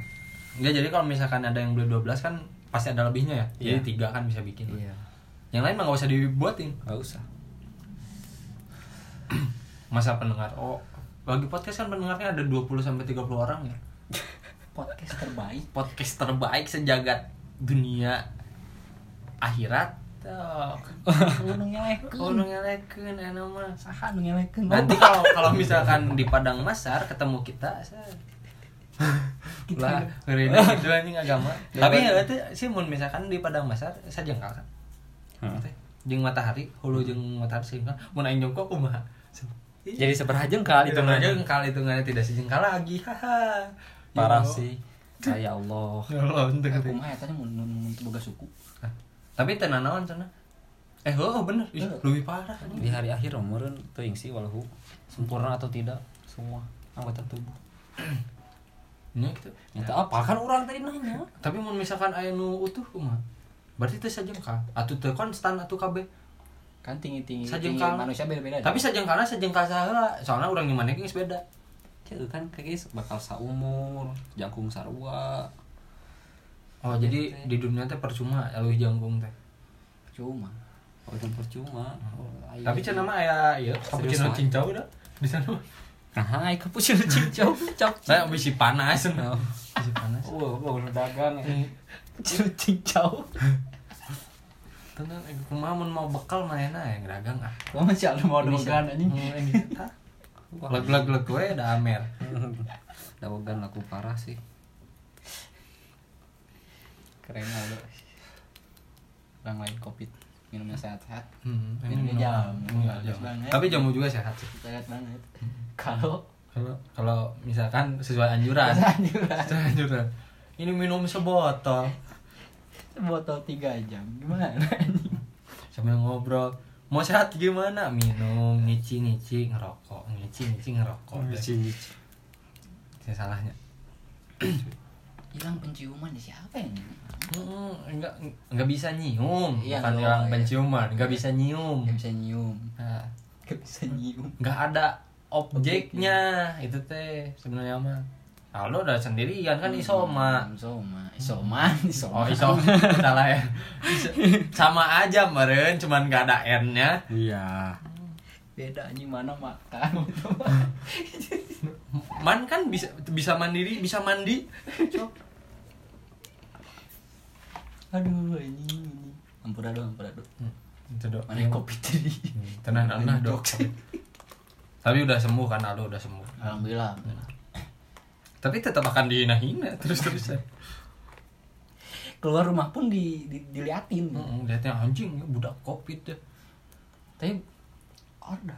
Enggak jadi kalau misalkan ada yang beli 12 kan pasti ada lebihnya ya. Iya. Jadi 3 kan bisa bikin. iya Yang lain mah nggak usah dibuatin. nggak usah Masa pendengar. Oh bagi podcast kan pendengarnya ada 20 sampai 30 orang ya. Podcast terbaik. Podcast terbaik sejagat dunia akhirat. Anu ngelekeun? Nanti kalau kalau misalkan di Padang Masar ketemu kita lah ini gitu anjing agama. Tapi ya itu sih mun misalkan di Padang Masar sajengkal kan. Hmm. Teh, jeung matahari hulu jeung matahari sehingga mun aing jongkok kumaha jadi seberapa jengkal itu itu aja aja jengkal itu nggak tidak sejengkal lagi. Haha. Parah sih. Ya Allah. Ya Allah, ente gede. kumaha eta nya mun boga suku. tapi tenan naon cenah eh oh bener. Ih, lebih parah. Di hari akhir umurun teuing sih walau sempurna atau tidak semua anggota tubuh. Nya gitu Nyata apa? Kan orang tadi nanya. Tapi mun misalkan aya nu utuh kumaha berarti teh sajengkal. Atuh teu konstan atuh kabeh Kan tinggi-tinggi Sajengkal. tinggi manusia beda-beda. tapi sajengkalna sajengkal saheula soalnya urang yang mana geus beda Cek kan kayak guys bakal saumur jangkung sarua oh jadi di dunia teh percuma elu jangkung teh cuma oh itu percuma oh, ayo. tapi cenah mah ieu cappuccino Serius, cincau dah di sana. Nah, ke pucil cincau, cok. Saya bisi panas. Oh. Bisi panas. Wah, gua udah dagang ya. Cincau. Tenang, eh, kumaha mun mau bekal mana ya dagang ah. Gua masih ada mau anjing. Hmm, ini. Leg-leg gue ada amer. Dawagan laku parah sih. Keren Aldo. Orang lain covid minumnya sehat-sehat. Hmm, Ini minum jam. Tapi jamu juga sehat sih. Sehat banget. Kalau Kalau kalau misalkan sesuai anjuran. anjuran Sesuai anjuran. Ini minum sebotol botol 3 jam gimana sambil ngobrol. Mau sehat gimana? Minum, ngici-ngici, ngerokok, ngici-ngici, ngerokok. Cincau. Itu salahnya. Hilang penciuman siapa ini? Hmm, enggak enggak bisa nyium. Iya, Bukan oh, hilang iya. penciuman, enggak bisa nyium. Gak bisa nyium. Nah, Gak bisa nyium. nggak ada objeknya itu teh sebenarnya mah Aldo udah sendirian kan isoma Hmm, Isoma. Isoman, isoma. oh iso salah ya sama aja meren cuman nggak ada n nya Iya. Beda anjing mana makan. man kan bisa bisa mandiri bisa mandi Aduh anjing. Ampura dong, ampura dong. itu dok Mana kopi tadi? tenang Allah dok tapi udah sembuh kan Aldo udah sembuh Alhamdulillah. Tapi tetap akan dihina-hina terus terusan Keluar rumah pun di, di diliatin. lihatnya anjing ya, budak covid ya. Tapi ada.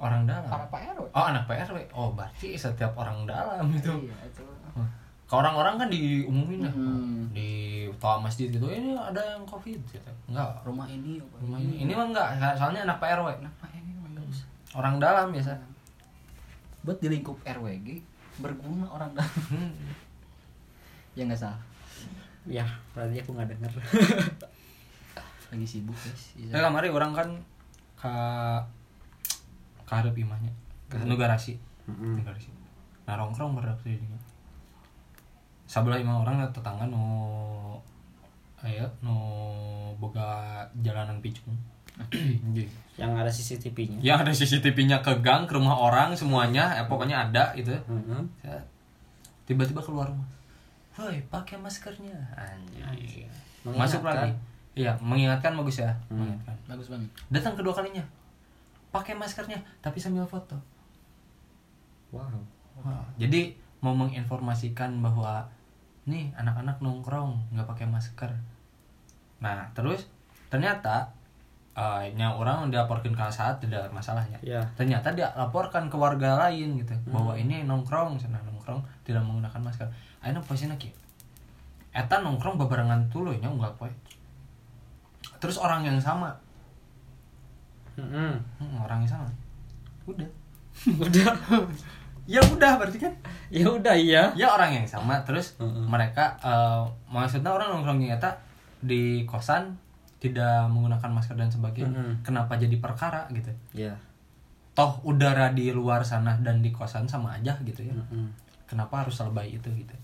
orang dalam. Para Pak RW. oh anak PRW oh berarti setiap orang dalam itu. Iya, itu. ke orang-orang kan diumumin ya. Hmm. di toa masjid gitu ini ada yang covid gitu. Enggak. Rumah ini apa rumah ini. Ini mah enggak. Soalnya anak Pak RW Kenapa ini bagus? orang dalam biasa. Buat di lingkup RWG berguna orang dalam. hmm. Ya nggak salah. Ya, berarti aku nggak denger. Lagi sibuk guys. Nah, kemarin orang kan ke karep imahnya ke nu garasi. Nu garasi nah rongkrong berat sih juga sebelah imah orang ada tetangga nu aya nu boga jalanan picung. Yang ada CCTV-nya. yang ada CCTV-nya ke gang ke rumah orang semuanya eh, pokoknya ada gitu. Mm-mm. Saya tiba-tiba keluar rumah woi pakai maskernya. Anjing. Masuk lagi? Iya mengingatkan bagus ya. Hmm. mengingatkan. Bagus banget. datang kedua kalinya. Pakai maskernya tapi sambil foto. Wow. Wah, jadi mau menginformasikan bahwa nih anak-anak nongkrong nggak pakai masker. Nah terus ternyata eh nya orang dilaporkan ke saat tidak masalahnya Ya. ternyata dia laporkan ke warga lain gitu bahwa ini nongkrong sana nongkrong tidak menggunakan masker akhirnya posisinya kieu eta nongkrong bebarengan tuluy nya unggal poe terus orang yang sama Mm-mm. hmm, orang yang sama udah Udah. ya udah berarti kan ya udah iya. ya orang yang sama terus Mm-mm. mereka eh, maksudnya orang nongkrongnya eta di kosan tidak menggunakan masker dan sebagainya Mm-mm. kenapa jadi perkara gitu Ya. toh udara di luar sana dan di kosan sama aja gitu ya Mm-mm. kenapa harus lebay itu gitu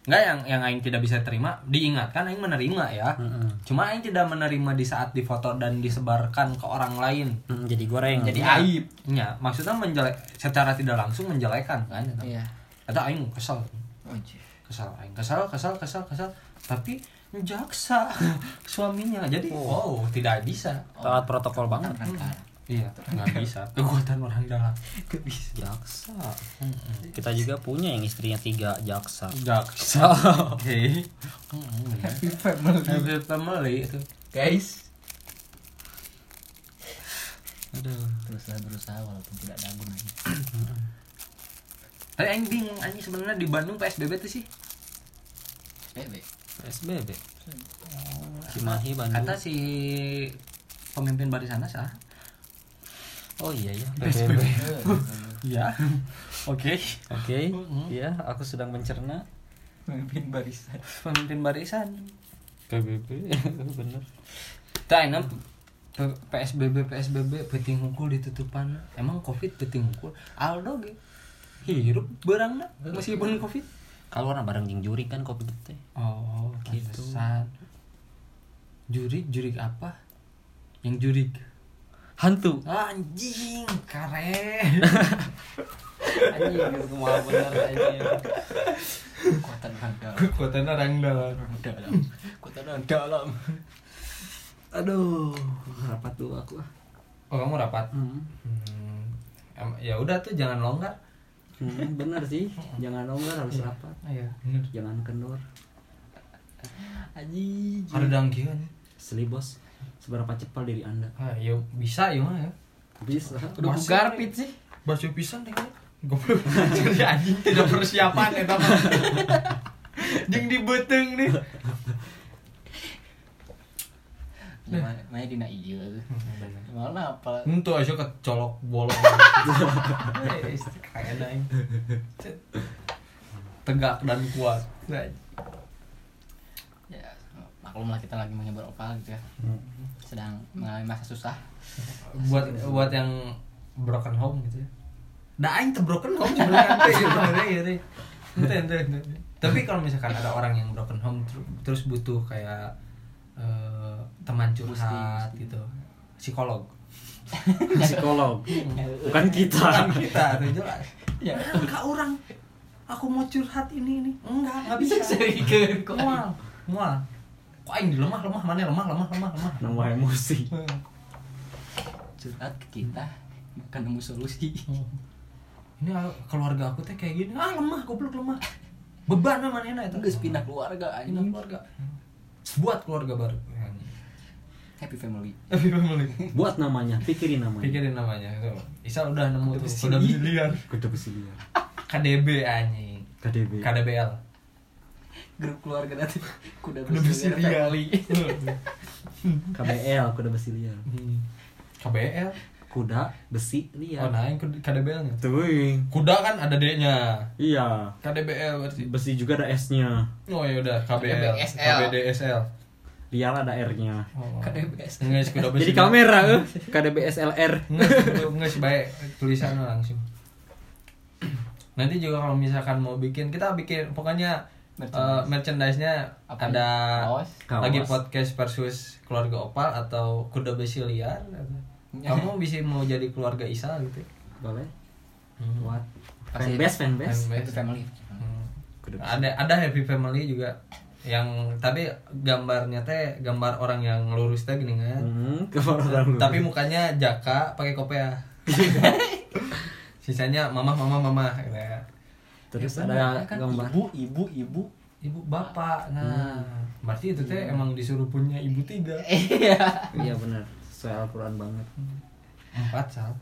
nggak yang yang aing tidak bisa terima diingatkan aing menerima ya Mm-mm. cuma aing tidak menerima di saat difoto dan disebarkan ke orang lain Mm, jadi goreng. Jadi Ya, aib. ya maksudnya menjelek secara tidak langsung menjelekan kan Iya. ada aing kesel Anjir. kesal aing kesal kesal kesal kesal tapi jaksa suaminya jadi wow tidak bisa taat protokol banget. iya nggak bisa kekuatan orang dalam Gak bisa. Jaksa. Kita juga punya yang istrinya tiga jaksa. jaksa oke Mm, benar. Happy family. Happy family itu Guys. Aduh. Teruslah berusaha walaupun tidak ada gunanya. tapi aing bingung anjing sebenarnya di Bandung PSBB tuh sih Bebe. PSBB. Cimahi Bandung. kata si pemimpin barisan sah Oh iya ya. PSBB. iya oke Oke. Mm-mm. Iya, aku sedang mencerna Pemimpin barisan. pemimpin barisan PBB. Bener. Tah enak PSBB PSBB peting hukul ditutupan emang covid peting hukul Aldo ge hirup berangna meskipun covid Kalau orang bareng jeung juri kan kopi teh. oh Gitu. gitu jurik jurik apa yang jurik hantu anjing keren Anjing semua bener anjing. Kekuatan handal. kekuatan orang dalam Dalam. Kekuatan dalam. aduh rapat dulu aku ah oh kamu rapat hmm. hmm. ya udah tuh jangan longgar Hmm, bener sih. Jangan longgar harus rapat. Iya bener jangan kendor. Anjing. ada dangkian Seli bos. Seberapa cepat diri anda? Ah ya bisa ya mah ya. Bisa. Udah bugar nih. pit sih. Basu pisan deh goblok. Jadi anjing tidak persiapan ya mah jeung dibeteng nih Main main dina ieu. Malah apa? Itu aja kecolok bolong. Kayak naik. Tegak dan kuat. Ya, maklum lah kita lagi menghibur opal gitu ya. Sedang mengalami masa susah. buat buat yang broken home gitu ya. Dah aing broken home sebenarnya ya. Tapi kalau misalkan ada orang yang broken home ter- terus butuh kayak eh, teman curhat busti. gitu. Psikolog. psikolog bukan kita Bukan kita jelas. Ya. Enggak orang. Aku mau curhat ini ini. Enggak, enggak bisa. Mual, mual. Kok aing lemah lemah mana lemah lemah lemah lemah. nambah emosi Curhat ke kita bukan nemu solusi. Ini ah, keluarga aku teh kayak gini. Ah lemah, goblok lemah. Beban mana itu. Geus pindah keluarga Pindah anjing. keluarga. Buat keluarga baru. Happy family. Tapi family. buat namanya pikirin namanya Pikirin namanya. Tuh. Isal udah nemu tuh. besi. Udah biliar. kuda besi liar KDB anjing. KDB KDBL. Grup keluarga nanti kuda besi besi liar. family. KBL kuda besi liar Hmm. KBL. kuda besi Oh, liar nah yang KDBL-nya. tuing Kuda kan ada D-nya. iya KDBL berarti. besi juga ada S nya Oh ya udah KBL. KBSL. KBDSL. Liar ada R nya Oh. KDBS. Nges jadi kamera eh KDB SLR Nges, baik tulisan langsung. Nanti juga kalau misalkan mau bikin, kita bikin pokoknya Merchandise. eh, merchandise-nya Apa ada Kaos? Lagi podcast versus keluarga opal atau kuda besi liar. Kamu bisa mau jadi keluarga Isa gitu. boleh Hmm. buat Pasti- fanbase fanbase family. Hmm. Ada ada happy family juga yang tapi gambarnya teh gambar orang yang lurus teh gini kan. hmm, orang lu. Tapi mukanya jaka pakai kopea. Sisanya mama mama mama gitu ya. terus Ya, ada kan gambar ibu ibu ibu. Ibu bapak. Nah, berarti itu teh emang disuruh punya ibu tiga. Iya. iya benar sesuai Al-Quran banget Empat sal.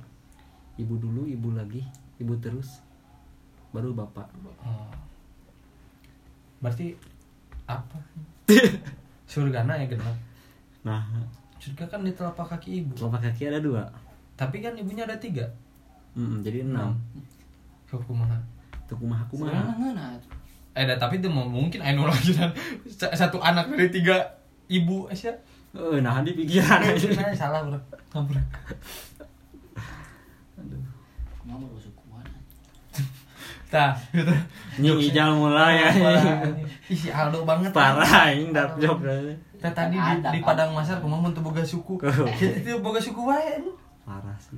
ibu dulu ibu lagi ibu terus baru bapak Oh. Berarti apa? Surgana ya genap. nah Surga kan di telapak kaki ibu. telapak kaki ada dua Tapi kan ibunya ada tiga. Hmm, jadi enam Kumaha. tuh kumaha kumaha Sebenarnya ngeunah. Eh, dah, tapi itu mau mungkin anu lagi kan. Sa- Satu anak dari tiga ibu Asia. oh nah di pikiran Nah, salah bro. Ngampur. Mama lu sukuan. Tah, gitu. Nying ijal mulai ya Ih, Aldo banget. parah ini dark joke Teh tadi di, Ada, di? Padang Masar kumaha mun teu boga suku. Itu boga suku wae. parah sih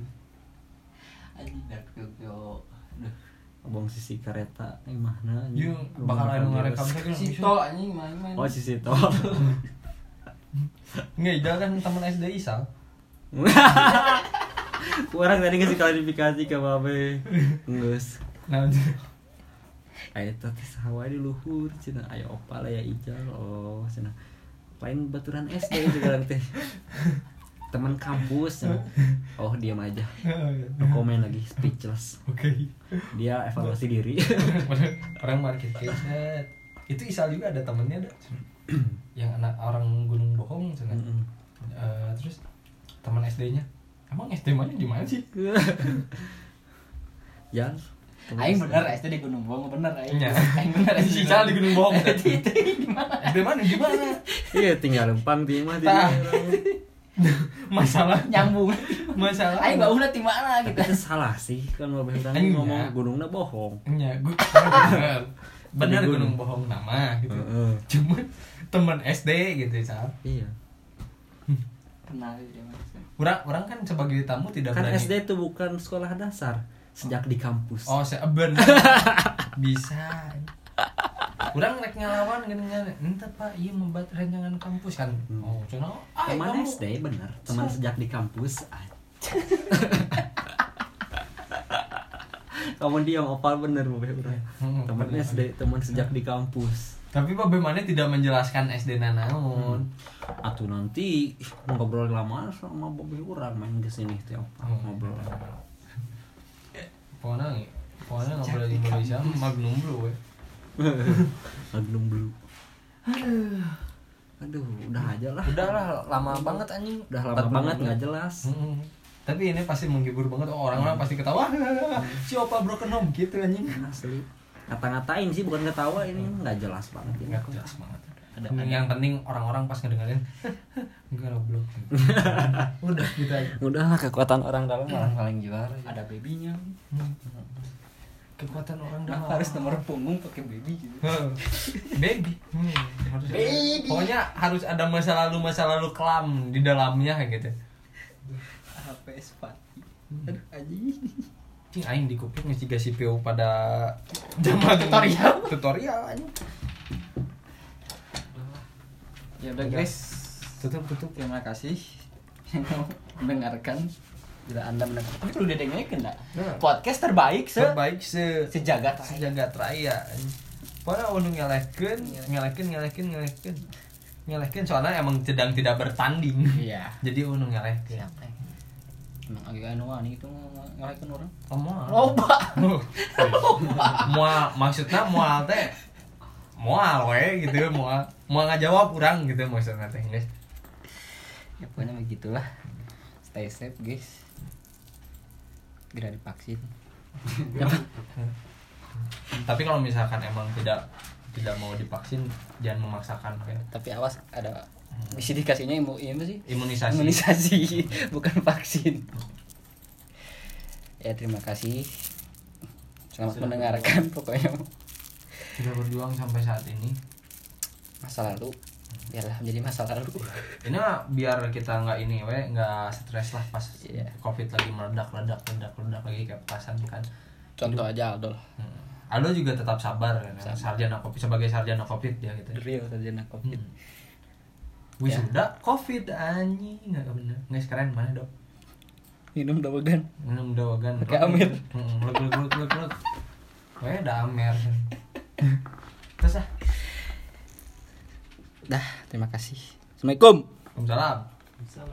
Anjing joke yo. Abang sisi kereta eh mana Yuk, bakal anu ngarekam teh kan. Sito anjing main-main. oh sisi tol Nggak, Ijal kan teman SD Isal. orang tadi ngasih klarifikasi ke babe ngus Nah, ayo tadi sawah di luhur cina ayo opal ya ijal oh cina lain baturan SD sekarang teh teman kampus cenah. oh diam aja no komen lagi speechless Oke. dia evaluasi diri Orang market set. Itu Isal juga ada temennya ada. yang anak orang Gunung Bohong sana. Mm-mm. Eh, terus teman SD-nya. Emang SD mana di mana sih? ya Aing bener SD di Gunung Bohong bener aing. Iya. Aing bener Si Isal di Gunung Bohong. Itu di mana? SD mana di mana? iya tinggal lempang di mah di. Masalah Nyambung. masalah. Aing bauna di mana gitu. itu salah sih kan babe orang Enya. ngomong gunungnya bohong gue bener. Bener Di Gunung. Bohong nama gitu. Cuman teman SD gitu Isal. iya kenal dia mah. orang orang kan sebagai tamu tidak Kan berani SD itu bukan sekolah dasar, sejak di kampus. oh saya bener bisa. Kurang rek ngelawan gini gini. Ente pak. Iya membuat rancangan kampus kan. Oh cina ah Teman kamu SD bener, teman sejak di kampus. Kamu diam opal bener mau orang. Hmm, Teman. SD, teman sejak di kampus. tapi bagaimana tidak menjelaskan SD nanaon Atau nanti ih, ngobrol lama sama Bobi orang main ke sini teh apa ngobrol. pokoknya pokoknya ngobrol di Indonesia magnum blue we. Magnum Blue. Aduh. Aduh, udah aja lah. udah lah lama banget anjing Udah lama 40 banget nggak jelas. Hmm. Tapi ini pasti menghibur banget oh, orang-orang pasti ketawa si opa broken home gitu anjing. Asli. Kata-ngatain sih bukan ketawa ini nggak jelas banget ini. Enggak jelas banget. Ada- yang penting orang-orang pas ngedengerin enggak lah blok. Udah gitu aja. Udahlah kekuatan orang dalam orang paling juara. Ada babynya. Hmm. Kekuatan orang dalam. harus nomor punggung pakai baby gitu. Baby. Hmm, harus ada. Baby. Pokoknya harus ada masa lalu masa lalu kelam di dalamnya gitu. HP Spati. Aduh anjing. Cing aing di kuping geus jiga CPU pada zaman tutorial tutorial anjing. Ya udah guys. Tutup tutup. Terima kasih yang mau mendengarkan. Bila anda mendengar Tapi perlu didengarkan enggak? Nah. Podcast terbaik se Terbaik se sejagat raya. sejagat raya. Pokoknya unu ngelekeun, ngelekeun, ngelekeun, ngelekeun. Ngelekeun soalnya emang sedang tidak bertanding. Iya. Jadi unu ngelekeun. Siapa yang Emang agak anu wani itu ngalahin orang. Oh. Loba. mual maksudnya mual teh mual we gitu mual mual ngajawab kurang gitu maksudnya teh guys Ya pokoknya begitulah. Stay safe guys. Segera divaksin. tapi kalau misalkan emang tidak tidak mau divaksin jangan memaksakan kayak Tapi awas ada misi dikasihnya imu ini apa sih? imunisasi Imunisasi bukan vaksin. Ya terima kasih. Selamat mendengarkan pokoknya sudah berjuang sampai saat ini masa lalu biarlah menjadi masa lalu. ini mah biar kita nggak ini we nggak stres lah pas Iya. covid lagi meledak meledak meledak meledak lagi kayak petasan kan Contoh aja Aldo. Hmm. Aldo juga tetap sabar kan Sabar. sarjana covid sebagai sarjana covid dia gitu real sarjana covid. Hmm. wisuda covid anjing nggak bener nggak keren mana dok Minum dawagan. minum dawagan Pakai amer. Heeh, leg leg leg leg leg. Weh, ada amer. Terus ah. Dah, terima kasih. Assalamualaikum. Waalaikumsalam.